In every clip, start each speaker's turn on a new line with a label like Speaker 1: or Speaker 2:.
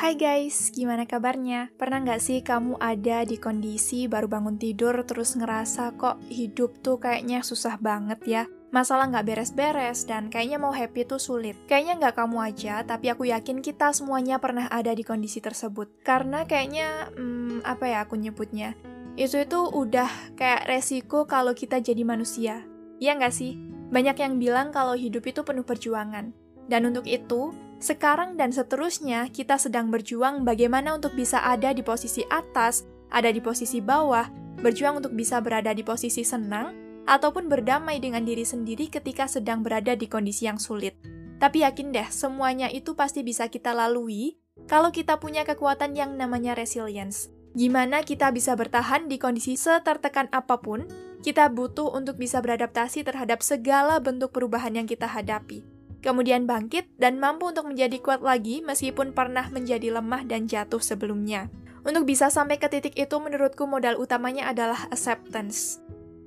Speaker 1: Hai guys, gimana kabarnya? Pernah nggak sih kamu ada di kondisi baru bangun tidur terus ngerasa kok hidup tuh kayaknya susah banget ya? Masalah nggak beres-beres dan kayaknya mau happy tuh sulit. Kayaknya nggak kamu aja, tapi aku yakin kita semuanya pernah ada di kondisi tersebut. Karena kayaknya, hmm, apa ya aku nyebutnya? Itu itu udah kayak resiko kalau kita jadi manusia. Iya nggak sih? Banyak yang bilang kalau hidup itu penuh perjuangan. Dan untuk itu, sekarang dan seterusnya, kita sedang berjuang bagaimana untuk bisa ada di posisi atas, ada di posisi bawah, berjuang untuk bisa berada di posisi senang, ataupun berdamai dengan diri sendiri ketika sedang berada di kondisi yang sulit. Tapi yakin deh, semuanya itu pasti bisa kita lalui kalau kita punya kekuatan yang namanya resilience. Gimana kita bisa bertahan di kondisi setertekan apa pun, kita butuh untuk bisa beradaptasi terhadap segala bentuk perubahan yang kita hadapi kemudian bangkit dan mampu untuk menjadi kuat lagi meskipun pernah menjadi lemah dan jatuh sebelumnya. Untuk bisa sampai ke titik itu menurutku modal utamanya adalah acceptance.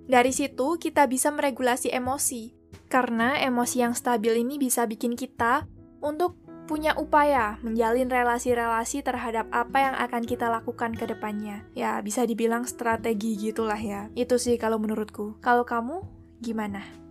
Speaker 1: Dari situ kita bisa meregulasi emosi, karena emosi yang stabil ini bisa bikin kita untuk punya upaya menjalin relasi-relasi terhadap apa yang akan kita lakukan ke depannya. Ya, bisa dibilang strategi gitulah ya. Itu sih kalau menurutku. Kalau kamu, gimana?